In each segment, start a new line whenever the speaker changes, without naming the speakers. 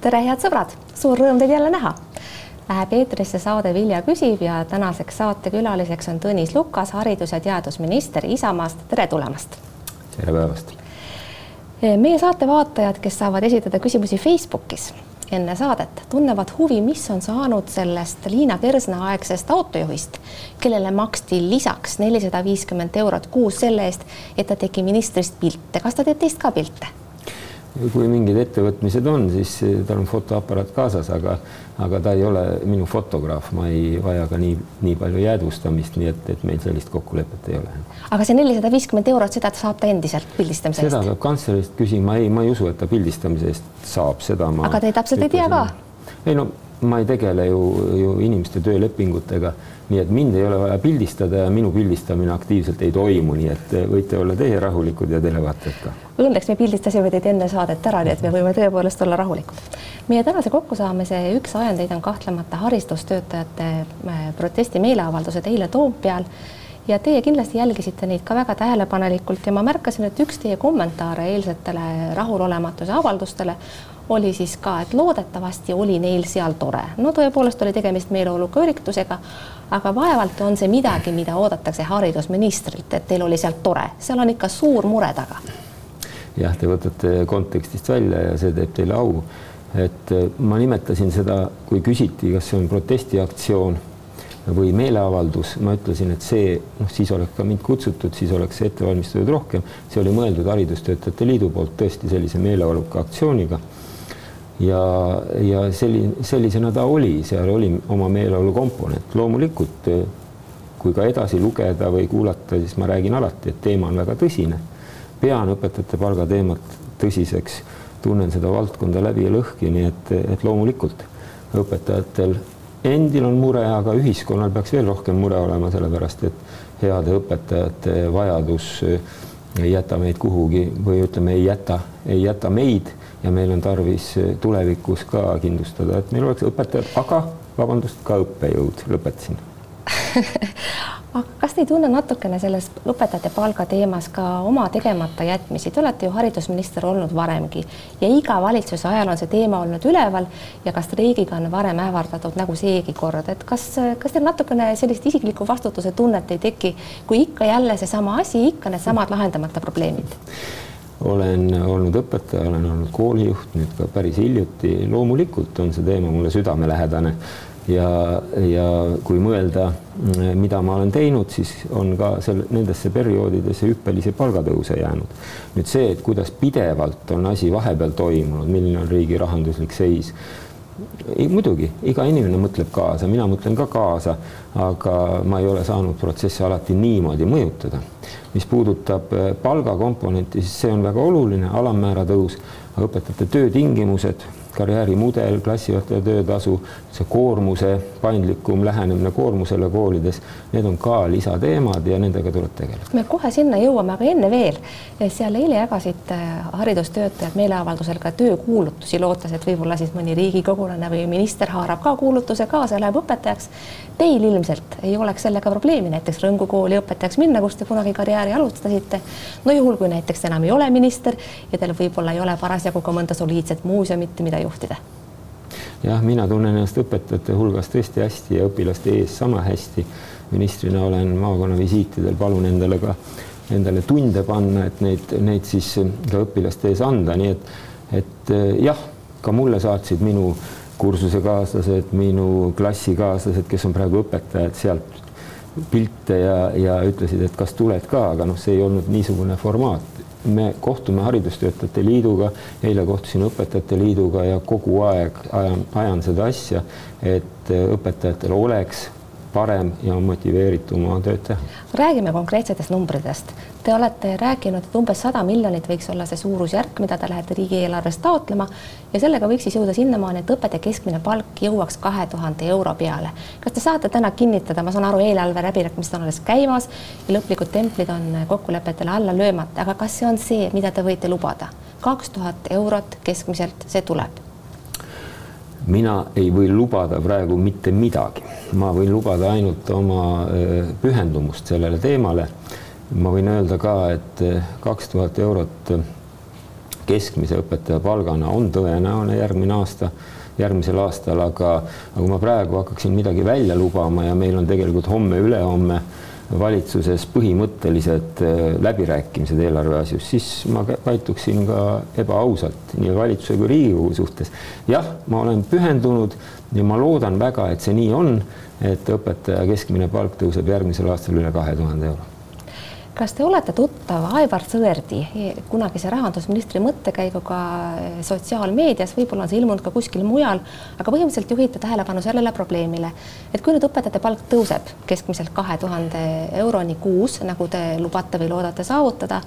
tere, head sõbrad, suur rõõm teid jälle näha. Läheb eetrisse saade Vilja küsib ja tänaseks saatekülaliseks on Tõnis Lukas, haridus- ja teadusminister Isamaast, tere tulemast.
tere päevast.
meie saate vaatajad, kes saavad esitada küsimusi Facebookis enne saadet, tunnevad huvi, mis on saanud sellest Liina Kersna aegsest autojuhist, kellele maksti lisaks nelisada viiskümmend eurot kuus selle eest, et ta tegi ministrist pilte. kas ta teeb teist ka pilte?
Kui mingid ettevõtmised on, siis tal on fotoaparaat kaasas, aga, aga ta ei ole minu fotograaf, ma ei vaja ka nii, nii palju jäädvustamist, nii et, et meil sellist kokkulepet ei ole.
aga see nelisada viiskümmend eurot, seda saab ta endiselt pildistamise
eest? seda peab kantslerist küsima, ei, ma ei usu, et ta pildistamise eest saab, seda ma.
aga te täpselt ei tea ka?
ei no ma ei tegele ju, ju inimeste töölepingutega, nii et mind ei ole vaja pildistada ja minu pildistamine aktiivselt ei toimu, nii et võite olla teie rahulikud ja televaatajad ka.
Õnneks me pildistasime teid enne saadet ära, nii et me võime tõepoolest olla rahulikud. meie tänase kokkusaamise üks ajendeid on kahtlemata haridustöötajate äh, protestimeeleavaldused eile Toompeal ja teie kindlasti jälgisite neid ka väga tähelepanelikult ja ma märkasin, et üks teie kommentaare eilsetele rahulolematuse avaldustele oli siis ka, et loodetavasti oli neil seal tore. no tõepoolest oli tegemist meeleoluka üritusega, aga vaevalt on see midagi, mida oodatakse haridusministrilt, et teil oli seal tore, seal on ikka suur mure taga.
jah, te võtate kontekstist välja ja see teeb teile au. et ma nimetasin seda, kui küsiti, kas see on protestiaktsioon või meeleavaldus, ma ütlesin, et see, noh, siis oleks ka mind kutsutud, siis oleks ette valmistatud rohkem, see oli mõeldud Haridustöötajate Liidu poolt tõesti sellise meeleoluka aktsiooniga ja, ja selline, sellisena ta oli, seal oli oma meeleolu komponent. loomulikult, kui ka edasi lugeda või kuulata, siis ma räägin alati, et teema on väga tõsine. pean õpetajate palga teemat tõsiseks, tunnen seda valdkonda läbi ja lõhki, nii et, et loomulikult õpetajatel endil on mure, aga ühiskonnal peaks veel rohkem mure olema, sellepärast et heade õpetajate vajadus ei jäta meid kuhugi või ütleme, ei jäta, ei jäta meid ja meil on tarvis tulevikus ka kindlustada, et meil oleks õpetajad, aga vabandust, ka õppejõud, lõpetasin.
Aga kas te ei tunne natukene selles õpetajate palga teemas ka oma tegemata jätmisi, te olete ju haridusminister olnud varemgi ja iga valitsuse ajal on see teema olnud üleval ja ka streigiga on varem ähvardatud nagu seegi kord, et kas, kas teil natukene sellist isiklikku vastutuse tunnet ei teki, kui ikka jälle seesama asi, ikka needsamad lahendamata probleemid?
Olen olnud õpetaja, olen olnud koolijuht nüüd ka päris hiljuti. loomulikult on see teema mulle südamelähedane ja, ja kui mõelda, mida ma olen teinud, siis on ka seal nendesse perioodidesse hüppelisi palgatõuse jäänud. nüüd see, et kuidas pidevalt on asi vahepeal toimunud, milline on riigi rahanduslik seis muidugi, iga inimene mõtleb kaasa, mina mõtlen ka kaasa, aga ma ei ole saanud protsessi alati niimoodi mõjutada. mis puudutab äh, palgakomponenti, siis see on väga oluline, alammäära tõus, õpetajate töötingimused karjäärimudel, klassijuhataja töötasu, see koormuse paindlikum lähenemine koormusele koolides, need on ka lisateemad ja nendega tuleb tegeleda.
me kohe sinna jõuame, aga enne veel, seal eile jagasid äh, haridustöötajad meeleavaldusel ka töökuulutusi, lootes, et võib-olla siis mõni riigikogulane või minister haarab ka kuulutuse kaasa ja läheb õpetajaks. Teil ilmselt ei oleks sellega probleemi näiteks Rõngu kooli õpetajaks minna, kus te kunagi karjääri alustasite. no juhul, kui näiteks enam ei ole minister ja teil võib-olla ei ole parasjagu ka mõnda soliidset muuseumit, mida juhtida?
jah, mina tunnen ennast õpetajate hulgas tõesti hästi ja õpilaste ees sama hästi. ministrina olen maakonnavisiitidel, palun endale ka endale tunde panna, et neid, neid siis ka õpilaste ees anda, nii et, et jah, ka mulle saatsid minu kursusekaaslased, minu klassikaaslased, kes on praegu õpetajad sealt pilte ja, ja ütlesid, et kas tuled ka, aga noh, see ei olnud niisugune formaat me kohtume Haridustöötajate Liiduga, eile kohtusin Õpetajate Liiduga ja kogu aeg ajan, ajan seda asja, et õpetajatel oleks parem ja motiveeritum oma tööd teha.
räägime konkreetsetest numbritest. Te olete rääkinud, et umbes sada miljonit võiks olla see suurusjärk, mida te lähete riigieelarvest taotlema ja sellega võiks siis jõuda sinnamaani, et õpetaja keskmine palk jõuaks kahe tuhande euro peale. kas te saate täna kinnitada, ma saan aru, eelarve läbirääkimised on alles käimas ja lõplikud templid on kokkulepetele alla löömata, aga kas see on see, mida te võite lubada? kaks tuhat eurot keskmiselt, see tuleb
mina ei või lubada praegu mitte midagi, ma võin lubada ainult oma äh, pühendumust sellele teemale. ma võin öelda ka, et äh, kaks tuhat eurot äh, keskmise õpetaja palgana on tõenäoline järgmine aasta, järgmisel aastal, aga, aga kui ma praegu hakkaksin midagi välja lubama ja meil on tegelikult homme-ülehomme valitsuses põhimõttelised äh, läbirääkimised eelarve asjus, siis ma käituksin ka ebaausalt nii valitsuse kui Riigikogu suhtes. jah, ma olen pühendunud ja ma loodan väga, et see nii on, et õpetaja keskmine palk tõuseb järgmisel aastal üle kahe tuhande euro
kas te olete tuttav Aivar Sõerdi, kunagise rahandusministri mõttekäiguga sotsiaalmeedias, võib-olla on see ilmunud ka kuskil mujal, aga põhimõtteliselt juhite tähelepanu sellele probleemile, et kui nüüd õpetajate palk tõuseb keskmiselt kahe tuhande euroni kuus, nagu te lubate või loodate saavutada,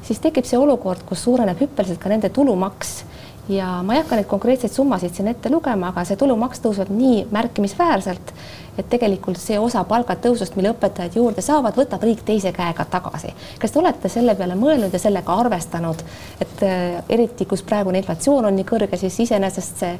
siis tekib see olukord, kus suureneb hüppeliselt ka nende tulumaks. Ja ma ei hakka neid konkreetseid summasid siin ette lugema, aga see tulumaks tõuseb nii märkimisväärselt, et tegelikult see osa palgatõusust, mille õpetajad juurde saavad, võtab riik teise käega tagasi. kas te olete selle peale mõelnud ja sellega arvestanud, et äh, eriti kus praegune inflatsioon on nii kõrge, siis iseenesest see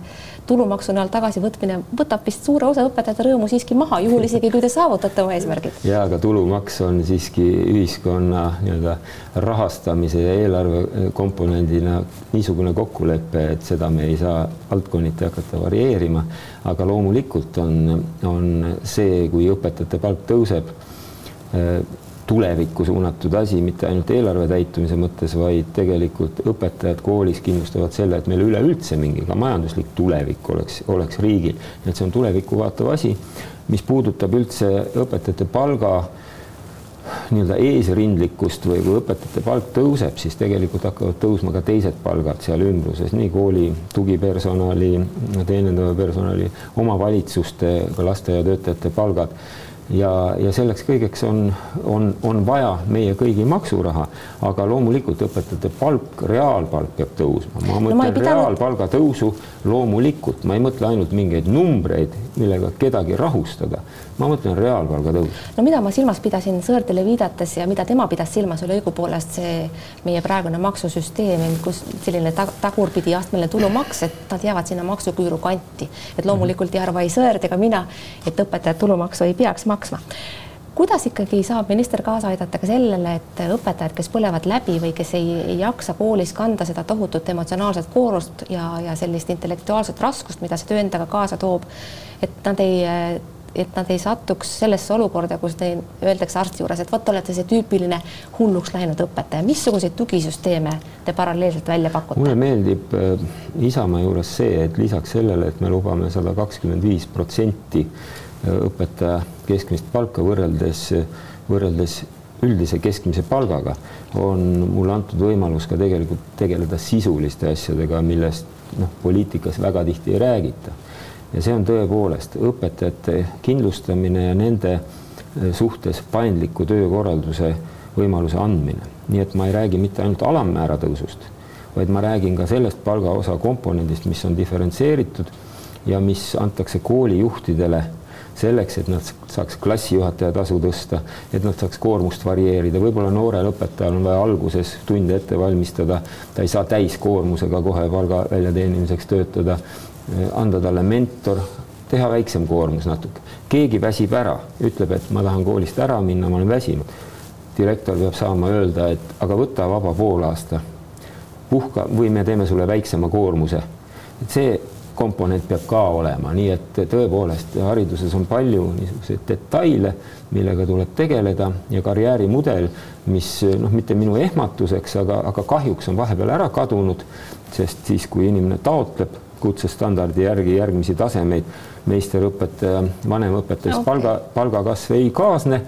tulumaksu näol tagasivõtmine võtab vist suure osa õpetajate rõõmu siiski maha, juhul isegi kui te saavutate oma eesmärgid.
ja aga tulumaks on siiski ühiskonna nii-öelda rahastamise ja eelarve komponendina niisugune kokkulepe, et seda me ei saa valdkonniti hakata varieerima aga loomulikult on, on see, kui õpetajate palk tõuseb, äh, tulevikku suunatud asi, mitte ainult eelarve täitumise mõttes, vaid tegelikult õpetajad koolis kindlustavad selle, et meil üleüldse mingi ka majanduslik tulevik oleks, oleks riigil. et see on tulevikku vaatav asi, mis puudutab üldse õpetajate palga nii-öelda eesrindlikkust või kui õpetajate palk tõuseb, siis tegelikult hakkavad tõusma ka teised palgad seal ümbruses, nii kooli tugipersonali, teenindava personali, omavalitsuste, ka lasteaiatöötajate palgad. Ja, ja selleks kõigeks on, on, on vaja meie kõigi maksuraha, aga loomulikult õpetajate palk, reaalpalk peab tõusma, ma mõtlen no, pidanud... reaalpalga tõusu loomulikult, ma ei mõtle ainult mingeid numbreid, millega kedagi rahustada ma mõtlen reaalpalga tõus.
no mida ma silmas pidasin Sõerdile viidates ja mida tema pidas silmas, oli õigupoolest see meie praegune maksusüsteem, kus selline tag tagurpidi astmeline tulumaks, et nad jäävad sinna maksuküüru kanti. et loomulikult ei arva ei Sõerd ega mina, et õpetajad tulumaksu ei peaks maksma kuidas ikkagi saab minister kaasa aidata ka sellele, et õpetajad, kes põlevad läbi või kes ei, ei jaksa koolis kanda seda tohutut emotsionaalset koormust ja, ja sellist intellektuaalset raskust, mida see töö endaga kaasa toob, et nad ei et nad ei satuks sellesse olukorda, kus neil öeldakse arsti juures, et vot olete see tüüpiline hulluks läinud õpetaja, missuguseid tugisüsteeme te paralleelselt välja pakute?
mulle meeldib äh, Isamaa juures see, et lisaks sellele, et me lubame sada kakskümmend viis protsenti äh, õpetaja keskmist palka võrreldes, võrreldes üldise keskmise palgaga, on mulle antud võimalus ka tegelikult tegeleda sisuliste asjadega, millest noh, poliitikas väga tihti ei räägita ja see on tõepoolest õpetajate kindlustamine ja nende eh, suhtes paindliku töökorralduse võimaluse andmine. nii et ma ei räägi mitte ainult alammäära tõusust, vaid ma räägin ka sellest palgaosa komponendist, mis on diferentseeritud ja mis antakse koolijuhtidele selleks, et nad saaks klassijuhataja tasu tõsta, et nad saaks koormust varieerida, võib-olla noorel õpetajal on vaja alguses tunde ette valmistada, ta ei saa täiskoormusega kohe palga väljateenimiseks töötada anda talle mentor, teha väiksem koormus natuke. keegi väsib ära, ütleb, et ma tahan koolist ära minna, ma olen väsinud. direktor peab saama öelda, et aga võta vaba poolaasta, puhka või me teeme sulle väiksema koormuse. et see komponent peab ka olema, nii et tõepoolest hariduses on palju niisuguseid detaile, millega tuleb tegeleda ja karjäärimudel, mis noh, mitte minu ehmatuseks, aga, aga kahjuks on vahepeal ära kadunud, sest siis, kui inimene taotleb kutsestandardi järgi järgmisi tasemeid meisterõpetaja, vanemõpetajast okay. palga, palgakasv ei kaasne.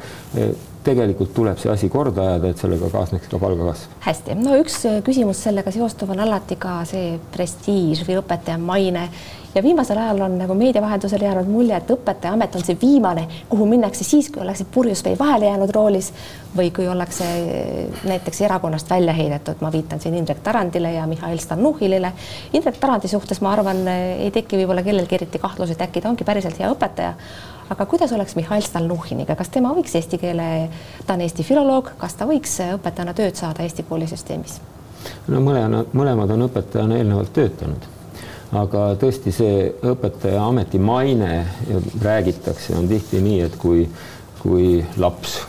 tegelikult tuleb see asi korda ajada, et sellega kaasneks ka palgakasv.
hästi, no üks küsimus sellega seostuv on alati ka see prestiiž või õpetaja maine ja viimasel ajal on nagu meedia vahendusel jäänud mulje, et õpetajaamet on see viimane, kuhu minnakse siis, kui ollakse purjus või vahele jäänud roolis või kui ollakse näiteks erakonnast välja heidetud, ma viitan siin Indrek Tarandile ja Mihhail Stalnuhhilile. Indrek Tarandi suhtes ma arvan, ei teki võib-olla kellelgi eriti kahtlusi, et äkki ta ongi päriselt hea õpetaja aga kuidas oleks Mihhail Stalnuhhiniga, kas tema võiks eesti keele, ta on Eesti filoloog, kas ta võiks õpetajana tööd saada Eesti koolisüsteemis?
no mõlema, mõlemad on õpetajana eelnevalt töötanud aga tõesti, see õpetaja ameti maine räägitakse, on tihti nii, et kui, kui laps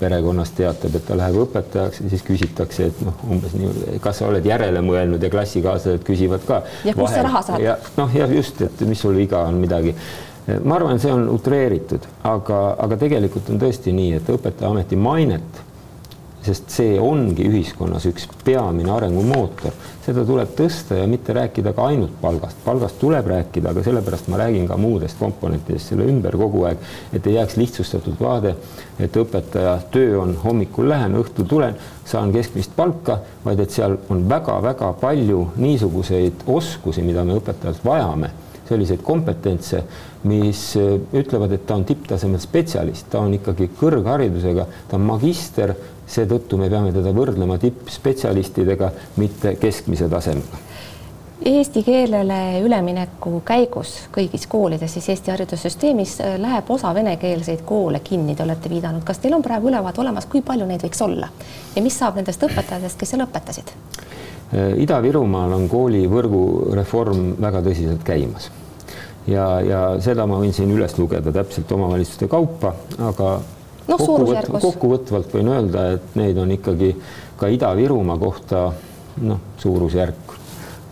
perekonnast teatab, et ta läheb õpetajaks ja siis küsitakse, et noh, umbes nii, kas sa oled järele mõelnud ja klassikaaslased küsivad ka.
ja kust sa raha saad?
noh, ja just, et mis sul viga on midagi ma arvan, see on utreeritud, aga, aga tegelikult on tõesti nii, et õpetajaameti mainet sest see ongi ühiskonnas üks peamine arengumootor, seda tuleb tõsta ja mitte rääkida ka ainult palgast, palgast tuleb rääkida, aga sellepärast ma räägin ka muudest komponentidest selle ümber kogu aeg, et ei jääks lihtsustatud vaade, et õpetaja töö on hommikul lähen, õhtul tulen, saan keskmist palka, vaid et seal on väga-väga palju niisuguseid oskusi, mida me õpetajalt vajame. Selliseid kompetentse, mis ütlevad, et ta on tipptasemel spetsialist, ta on ikkagi kõrgharidusega, ta on magister seetõttu me peame teda võrdlema tippspetsialistidega, mitte keskmise tasemega.
Eesti keelele ülemineku käigus kõigis koolides, siis Eesti haridussüsteemis äh, läheb osa venekeelseid koole kinni, te olete viidanud, kas teil on praegu ülevaade olemas, kui palju neid võiks olla ja mis saab nendest õpetajatest, kes seal õpetasid?
Äh, Ida-Virumaal on koolivõrgu reform väga tõsiselt käimas ja, ja seda ma võin siin üles lugeda täpselt omavalitsuste kaupa, aga
noh, suurusjärgus.
kokkuvõtvalt võin öelda, et neid on ikkagi ka Ida-Virumaa kohta noh, suurusjärk,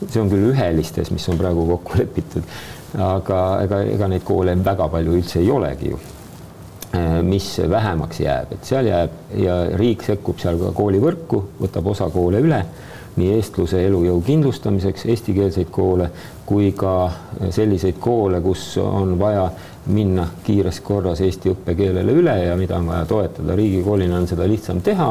see on küll ühelistes, mis on praegu kokku lepitud, aga ega, ega neid koole väga palju üldse ei olegi ju äh, mis vähemaks jääb, et seal jääb ja riik sekkub seal ka koolivõrku, võtab osa koole üle nii eestluse elujõu kindlustamiseks eestikeelseid koole kui ka selliseid koole, kus on vaja minna kiires korras eesti õppekeelele üle ja mida on vaja toetada. riigikoolina on seda lihtsam teha,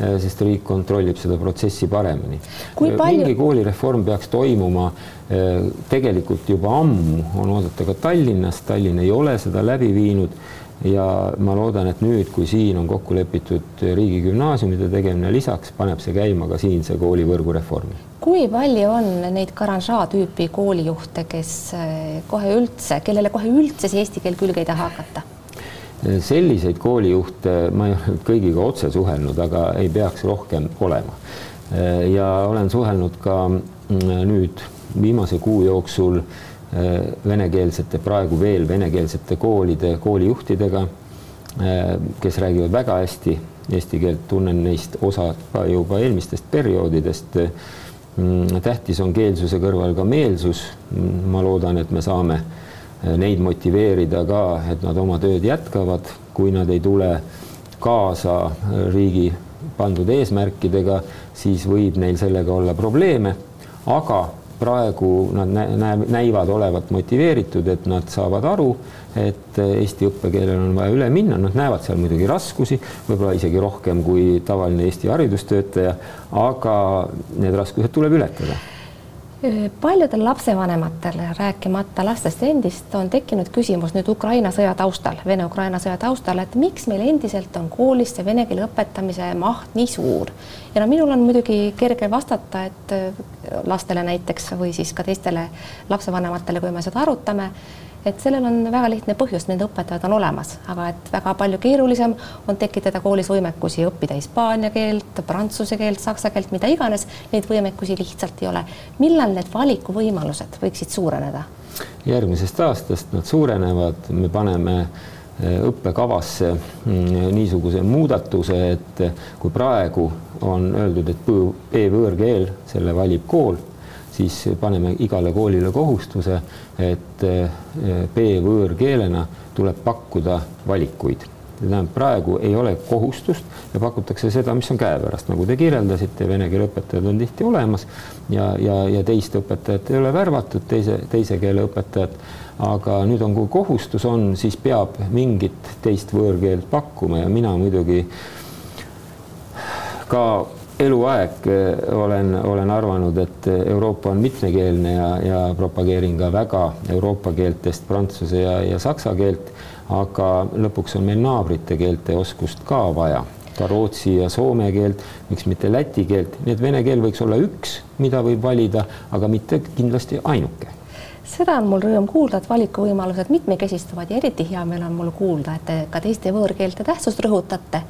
eh, sest riik kontrollib seda protsessi paremini. Palju... mingi koolireform peaks toimuma eh, tegelikult juba ammu, on oodata ka Tallinnas, Tallinn ei ole seda läbi viinud ja ma loodan, et nüüd, kui siin on kokku lepitud riigigümnaasiumide tegemine, lisaks paneb see käima ka siinse koolivõrgu reformi.
kui palju on neid Garanžaa tüüpi koolijuhte, kes eh, kohe üldse, kellele kohe üldse see eesti keel külge ei taha hakata?
selliseid koolijuhte ma ei ole kõigiga otse suhelnud, aga ei peaks rohkem olema. ja olen suhelnud ka mm, nüüd viimase kuu jooksul Äh, venekeelsete, praegu veel venekeelsete koolide koolijuhtidega, äh, kes räägivad väga hästi eesti keelt, tunnen neist osa ka juba eelmistest perioodidest. Mm, tähtis on keelsuse kõrval ka meelsus. Mm, ma loodan, et me saame äh, neid motiveerida ka, et nad oma tööd jätkavad, kui nad ei tule kaasa riigi pandud eesmärkidega, siis võib neil sellega olla probleeme, aga praegu nad näe, näivad olevat motiveeritud, et nad saavad aru, et eesti õppekeelele on vaja üle minna, nad näevad seal muidugi raskusi, võib-olla isegi rohkem kui tavaline Eesti haridustöötaja, aga need raskused tuleb ületada
paljudel lapsevanematel, rääkimata lastest endist, on tekkinud küsimus nüüd Ukraina sõja taustal, Vene-Ukraina sõja taustal, et miks meil endiselt on koolis see vene keele õpetamise maht nii suur. ja no minul on muidugi kerge vastata, et lastele näiteks või siis ka teistele lapsevanematele, kui me seda arutame et sellel on väga lihtne põhjus, need õpetajad on olemas, aga et väga palju keerulisem on tekitada koolis võimekusi õppida hispaania keelt, prantsuse keelt, saksa keelt, mida iganes, neid võimekusi lihtsalt ei ole. millal need valikuvõimalused võiksid suureneda?
järgmisest aastast nad suurenevad, me paneme eh, õppekavasse mm, niisuguse muudatuse, et kui praegu on öeldud, et B-võõrkeel, selle valib kool siis paneme igale koolile kohustuse, et eh, B-võõrkeelena tuleb pakkuda valikuid. tähendab, praegu ei ole kohustust ja pakutakse seda, mis on käepärast, nagu te kirjeldasite, vene keele õpetajad on tihti olemas ja, ja, ja teist õpetajat ei ole värvatud, teise, teise keele õpetajat, aga nüüd on, kui kohustus on, siis peab mingit teist võõrkeelt pakkuma ja mina muidugi ka eluaeg eh, olen, olen arvanud, et Euroopa on mitmekeelne ja, ja propageerin ka väga Euroopa keeltest prantsuse ja, ja saksa keelt, aga lõpuks on meil naabrite keelte oskust ka vaja, ka rootsi ja soome keelt, miks mitte läti keelt, nii et vene keel võiks olla üks, mida võib valida, aga mitte kindlasti ainuke.
Seda on mul rõõm kuulda, et valikuvõimalused mitmekesistuvad ja eriti hea meel on mul kuulda, et te ka teiste võõrkeelte tähtsust rõhutate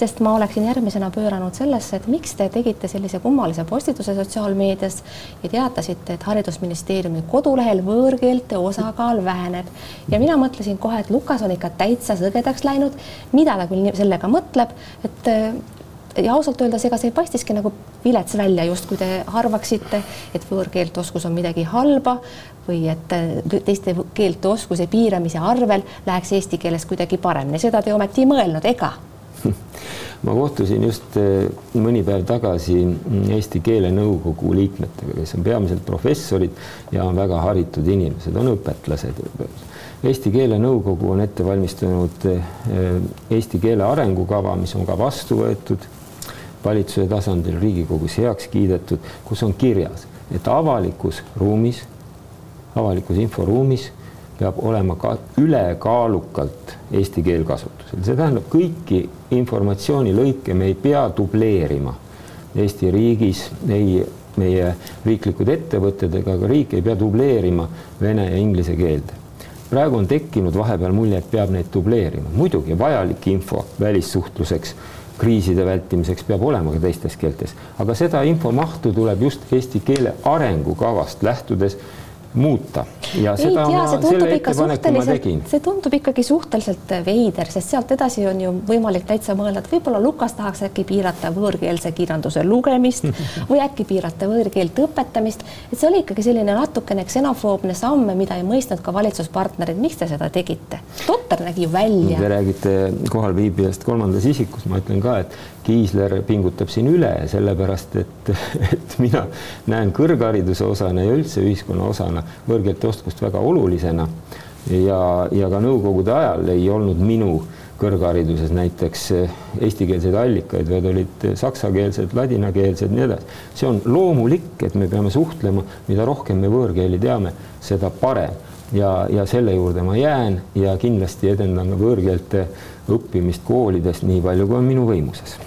sest ma oleksin järgmisena pööranud sellesse, et miks te tegite sellise kummalise postituse sotsiaalmeedias ja teatasite, et Haridusministeeriumi kodulehel võõrkeelte osakaal väheneb. ja mina mõtlesin kohe, et Lukas on ikka täitsa sõgedaks läinud, mida ta küll sellega mõtleb, et ja ausalt öeldes, ega see paistiski nagu vilets välja, justkui te arvaksite, et võõrkeelte oskus on midagi halba või et teiste keelte oskuse piiramise arvel läheks eesti keeles kuidagi paremini, seda te ometi ei mõelnud, ega?
ma kohtusin just eh, mõni päev tagasi Eesti Keelenõukogu liikmetega, kes on peamiselt professorid ja on väga haritud inimesed, on õpetlased. Eesti Keelenõukogu on ette valmistanud eh, eesti keele arengukava, mis on ka vastu võetud valitsuse tasandil Riigikogus heaks kiidetud, kus on kirjas, et avalikus ruumis, avalikus inforuumis peab olema ka ülekaalukalt eesti keel kasutusel, see tähendab kõiki informatsioonilõike me ei pea dubleerima. Eesti riigis, ei meie riiklikud ettevõtted ega ka riik ei pea dubleerima vene ja inglise keelde. praegu on tekkinud vahepeal mulje, et peab neid dubleerima, muidugi vajalik info välissuhtluseks kriiside vältimiseks peab olema ka teistes keeltes, aga seda infomahtu tuleb just eesti keele arengukavast lähtudes muuta ja
ei
seda
tea,
ma, selle ettepaneku ma tegin.
see tundub ikkagi suhteliselt veider, sest sealt edasi on ju võimalik täitsa mõelda, et võib-olla Lukas tahaks äkki piirata võõrkeelse kirjanduse lugemist või äkki piirata võõrkeelt õpetamist, et see oli ikkagi selline natukene ksenofoobne samm, mida ei mõistnud ka valitsuspartnerid, miks te seda tegite? totter nägi ju välja.
Te räägite kohalviibijast kolmandas isikus, ma ütlen ka, et Kiisler pingutab siin üle, sellepärast et, et mina näen kõrghariduse osana ja üldse ühiskonna osana võõrkeelte oskust väga olulisena. ja, ja ka nõukogude ajal ei olnud minu kõrghariduses näiteks eestikeelseid allikaid, vaid olid saksakeelsed, ladinakeelsed, nii edasi. see on loomulik, et me peame suhtlema, mida rohkem me võõrkeeli teame, seda parem ja, ja selle juurde ma jään ja kindlasti edendan ka võõrkeelte õppimist koolides nii palju, kui on minu võimuses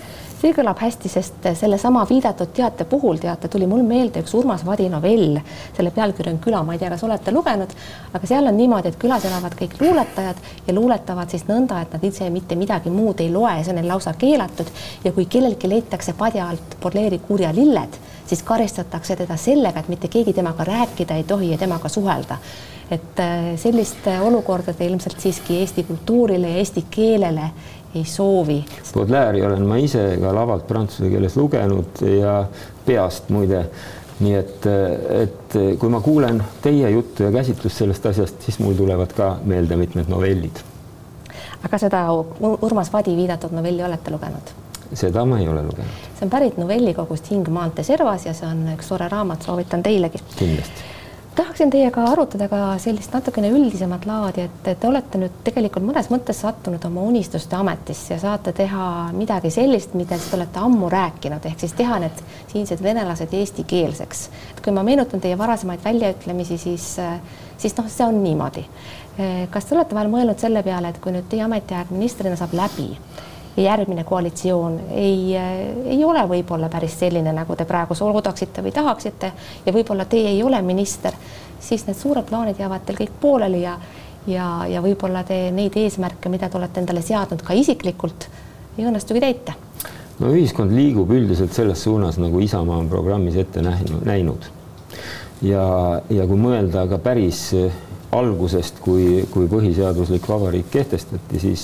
see kõlab hästi, sest sellesama viidatud teate puhul, teate, tuli mul meelde üks Urmas Vadi novell, selle pealkiri on Küla, ma ei tea, kas olete lugenud, aga seal on niimoodi, et külas elavad kõik luuletajad ja luuletavad siis nõnda, et nad ise mitte midagi muud ei loe, see on neil lausa keelatud. Ja kui kellelgi leitakse padja alt Borleeri kurja lilled, siis karistatakse teda sellega, et mitte keegi temaga rääkida ei tohi ja temaga suhelda. Et äh, sellist olukorda te ilmselt siiski Eesti kultuurile ja eesti keelele ei soovi.
Baudelaire'i olen ma ise ka lavalt prantsuse keeles lugenud ja peast muide. nii et, et kui ma kuulen teie juttu ja käsitlust sellest asjast, siis mul tulevad ka meelde mitmed novellid.
aga seda Urmas Vadi viidatud novelli olete lugenud?
seda ma ei ole lugenud.
see on pärit novellikogust Hing maantee servas ja see on üks tore raamat, soovitan teilegi.
kindlasti
tahaksin teiega arutada ka sellist natukene üldisemat laadi, et te olete nüüd tegelikult mõnes mõttes sattunud oma unistuste ametisse ja saate teha midagi sellist, millest te olete ammu rääkinud, ehk siis teha need siinsed venelased eestikeelseks. et kui ma meenutan teie varasemaid väljaütlemisi, siis, siis noh, see on niimoodi. kas te olete vahel mõelnud selle peale, et kui nüüd teie ametiaeg ministrina saab läbi järgmine koalitsioon ei, ei ole võib-olla päris selline, nagu te praegu loodaksite või tahaksite ja võib-olla teie ei ole minister, siis need suured plaanid jäävad teil kõik pooleli ja ja, ja võib-olla te neid eesmärke, mida te olete endale seadnud ka isiklikult, ei õnnestugi täita.
no ühiskond liigub üldiselt selles suunas, nagu Isamaa on programmis ette näinud. ja, ja kui mõelda ka päris algusest, kui, kui põhiseaduslik vabariik kehtestati, siis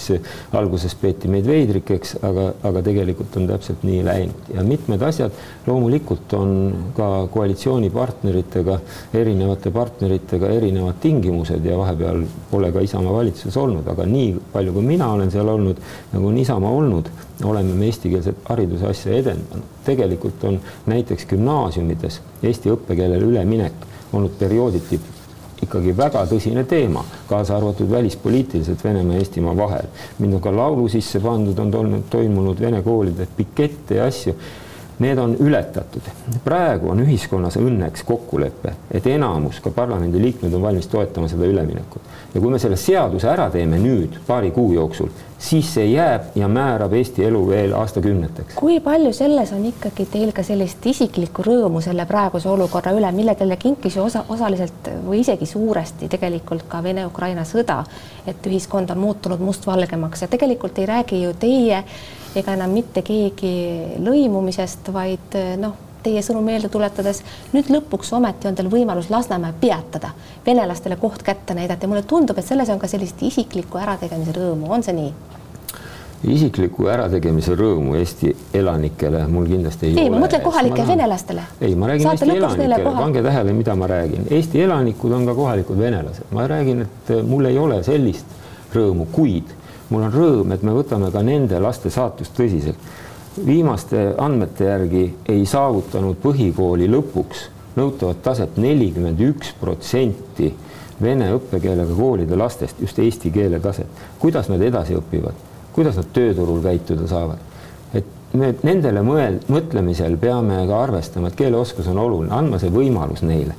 alguses peeti meid veidrikeks, aga, aga tegelikult on täpselt nii läinud ja mitmed asjad loomulikult on ka koalitsioonipartneritega, erinevate partneritega erinevad tingimused ja vahepeal pole ka Isamaa valitsuses olnud, aga nii palju, kui mina olen seal olnud, nagu on Isamaa olnud, oleme me eestikeelset hariduse asja edendanud. tegelikult on näiteks gümnaasiumides eesti õppekeelele üleminek olnud periooditi ikkagi väga tõsine teema, kaasa arvatud välispoliitiliselt Venemaa ja Eestimaa vahel. mind on ka laulu sisse pandud, on tolnud, toimunud vene koolides pikette ja asju. Need on ületatud. praegu on ühiskonnas õnneks kokkulepe, et enamus, ka parlamendiliikmed on valmis toetama seda üleminekut. ja kui me selle seaduse ära teeme nüüd paari kuu jooksul, siis see jääb ja määrab Eesti elu veel aastakümneteks.
kui palju selles on ikkagi teil ka sellist isiklikku rõõmu selle praeguse olukorra üle, mille teile kinkis ju osa, osaliselt või isegi suuresti tegelikult ka Vene-Ukraina sõda, et ühiskond on muutunud mustvalgemaks ja tegelikult ei räägi ju teie ega enam mitte keegi lõimumisest, vaid noh teie sõnu meelde tuletades, nüüd lõpuks ometi on teil võimalus Lasnamäe peatada, venelastele koht kätte näidata ja mulle tundub, et selles on ka sellist isiklikku ärategemise rõõmu, on see nii?
isikliku ärategemise rõõmu Eesti elanikele mul kindlasti ei,
ei ole.
ei,
ma mõtlen kohalike venelastele.
ei, ma räägin Saate Eesti elanikele, pange tähele, mida ma räägin. Eesti elanikud on ka kohalikud venelased, ma räägin, et mul ei ole sellist rõõmu, kuid mul on rõõm, et me võtame ka nende laste saatust tõsiselt viimaste andmete järgi ei saavutanud põhikooli lõpuks nõutavat taset nelikümmend üks protsenti vene õppekeelega koolide lastest, just eesti keele taset. kuidas nad edasi õpivad, kuidas nad tööturul käituda saavad? Me nendele mõel-, mõtlemisel peame ka arvestama, et keeleoskus on oluline, andma see võimalus neile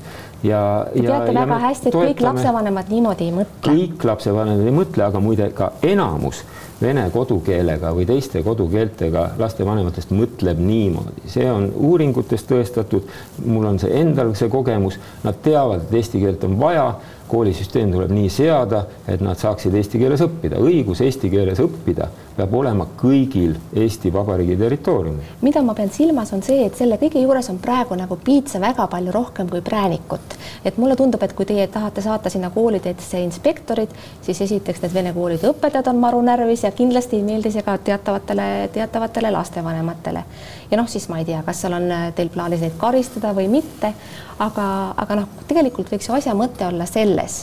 ja. Teate ja väga hästi, et kõik lapsevanemad niimoodi ei mõtle.
kõik lapsevanemad ei mõtle, aga muide ka enamus vene kodukeelega või teiste kodukeeltega lastevanematest mõtleb niimoodi, see on uuringutes tõestatud. mul on see endal see kogemus, nad teavad, et eesti keelt on vaja koolisüsteem tuleb nii seada, et nad saaksid eesti keeles õppida. õigus eesti keeles õppida peab olema kõigil Eesti Vabariigi territooriumil.
mida ma pean silmas, on see, et selle kõige juures on praegu nagu piitsa väga palju rohkem kui präänikut. et mulle tundub, et kui teie tahate saata sinna koolidesse inspektorid, siis esiteks need vene koolide õpetajad on maru närvis ja kindlasti ei meeldi see ka teatavatele, teatavatele lastevanematele. ja noh, siis ma ei tea, kas seal on teil plaanis neid karistada või mitte, aga, aga noh, tegelikult võiks ju asja mõte olla selles,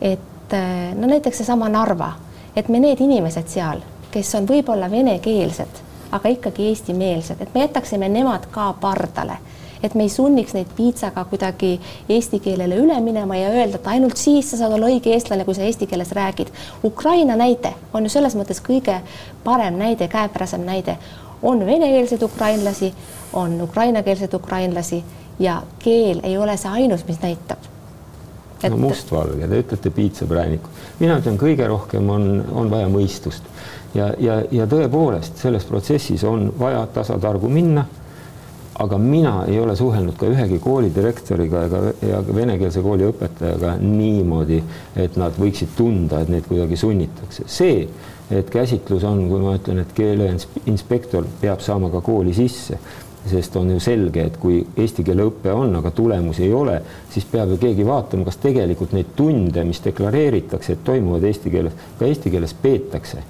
et no näiteks seesama Narva, et me need inimesed seal kes on võib-olla venekeelsed, aga ikkagi eestimeelsed, et me jätaksime nemad ka pardale, et me ei sunniks neid piitsaga kuidagi eesti keelele üle minema ja öelda, et ainult siis sa saad olla õige eestlane, kui sa eesti keeles räägid. Ukraina näide on ju selles mõttes kõige parem näide, käepärasem näide. on venekeelseid ukrainlasi, on ukrainakeelseid ukrainlasi ja keel ei ole see ainus, mis näitab
et.... no mustvalge, te ütlete piitsaprääniku, mina ütlen, kõige rohkem on, on vaja mõistust ja, ja, ja tõepoolest selles protsessis on vaja tasatargu minna. aga mina ei ole suhelnud ka ühegi koolidirektoriga ega ja venekeelse kooli õpetajaga niimoodi, et nad võiksid tunda, et neid kuidagi sunnitakse. see, et käsitlus on, kui ma ütlen, et keeleinspektor peab saama ka kooli sisse sest on ju selge, et kui eesti keele õpe on, aga tulemusi ei ole, siis peab ju keegi vaatama, kas tegelikult neid tunde, mis deklareeritakse, et toimuvad eesti keeles, ka eesti keeles peetakse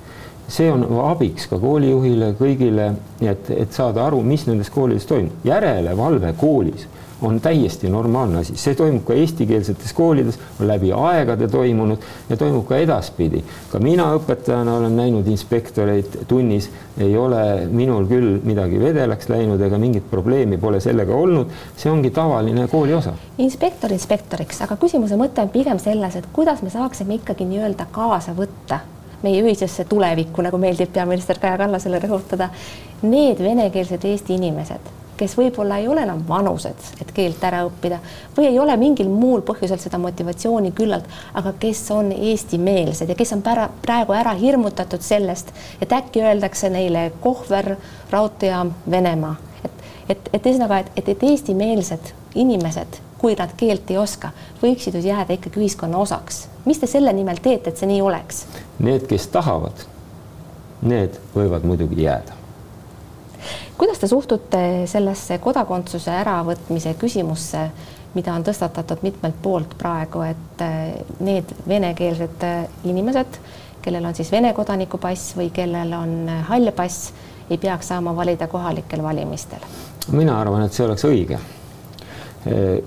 see on abiks ka koolijuhile, kõigile, et, et saada aru, mis nendes koolides toimub. järelevalve koolis on täiesti normaalne asi, see toimub ka eestikeelsetes koolides, on läbi aegade toimunud ja toimub ka edaspidi. ka mina õpetajana olen näinud inspektoreid tunnis, ei ole minul küll midagi vedelaks läinud ega mingit probleemi pole sellega olnud, see ongi tavaline kooli osa.
inspektor inspektoriks, aga küsimuse mõte on pigem selles, et kuidas me saaksime ikkagi nii-öelda kaasa võtta meie ühisesse tulevikku, nagu meeldib peaminister Kaja Kallasele rõhutada, need venekeelsed Eesti inimesed, kes võib-olla ei ole enam vanused, et keelt ära õppida või ei ole mingil muul põhjusel seda motivatsiooni küllalt, aga kes on eestimeelsed ja kes on pära, praegu ära hirmutatud sellest, et äkki öeldakse neile Kohver, raudteejaam, Venemaa, et, et, et ühesõnaga, et, et, et eestimeelsed inimesed kui nad keelt ei oska, võiksid ju jääda ikkagi ühiskonna osaks. mis te selle nimel teete, et see nii oleks?
Need, kes tahavad, need võivad muidugi jääda.
Kuidas te suhtute sellesse kodakondsuse äravõtmise küsimusse, mida on tõstatatud mitmelt poolt praegu, et eh, need venekeelsed eh, inimesed, kellel on siis Vene kodanikupass või kellel on eh, hall pass, ei peaks saama valida kohalikel valimistel?
mina arvan, et see oleks õige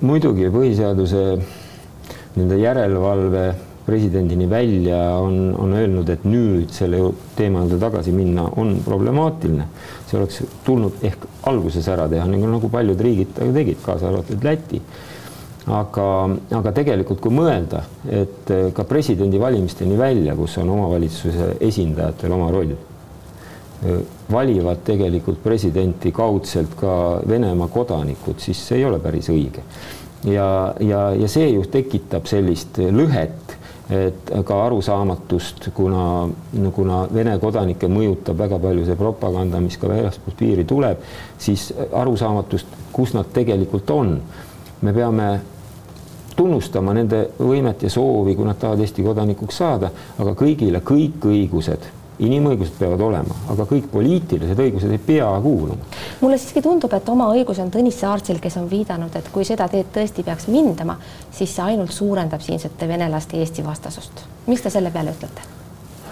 muidugi põhiseaduse nii-öelda järelevalve presidendini välja on, on öelnud, et nüüd selle teema juurde tagasi minna on problemaatiline. see oleks tulnud ehk alguses ära teha, nagu, nagu paljud riigid tegid, kaasa arvatud Läti. aga, aga tegelikult, kui mõelda, et ka presidendivalimisteni välja, kus on omavalitsuse esindajatel oma roll valivad tegelikult presidenti kaudselt ka Venemaa kodanikud, siis see ei ole päris õige. ja, ja, ja see ju tekitab sellist lõhet et ka arusaamatust, kuna, kuna Vene kodanikke mõjutab väga palju see propaganda, mis ka väljastpoolt piiri tuleb, siis arusaamatust, kus nad tegelikult on. me peame tunnustama nende võimet ja soovi, kui nad tahavad Eesti kodanikuks saada, aga kõigile kõik õigused inimõigused peavad olema, aga kõik poliitilised õigused ei pea kuuluma.
mulle siiski tundub, et oma õigus on Tõnis Saartsil, kes on viidanud, et kui seda teed tõesti peaks mindama, siis see ainult suurendab siinsete venelaste Eesti vastasust. mis te selle peale ütlete?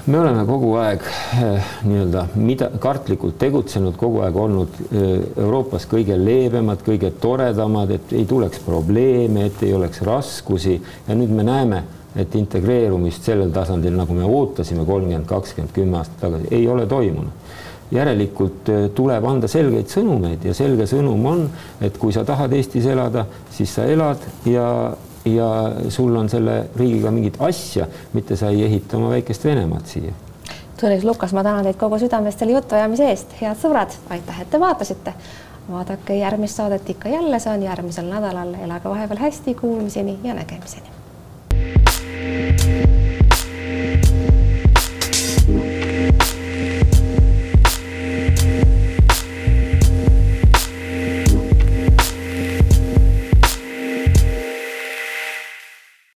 me oleme kogu aeg eh, nii-öelda mida kartlikult tegutsenud, kogu aeg olnud eh, Euroopas kõige leebemad, kõige toredamad, et ei tuleks probleeme, et ei oleks raskusi ja nüüd me näeme et integreerumist sellel tasandil, nagu me ootasime kolmkümmend, kakskümmend, kümme aastat tagasi, ei ole toimunud. järelikult äh, tuleb anda selgeid sõnumeid ja selge sõnum on, et kui sa tahad Eestis elada, siis sa elad ja, ja sul on selle riigiga mingit asja, mitte sa ei ehita oma väikest Venemaad siia.
Tõnis Lukas, ma tänan teid kogu südamest selle jutuajamise eest, head sõbrad, aitäh, et te vaatasite vaadake järgmist saadet ikka jälle, see on järgmisel nädalal, elage vahepeal hästi, kuulmiseni ja nägemiseni Thank you.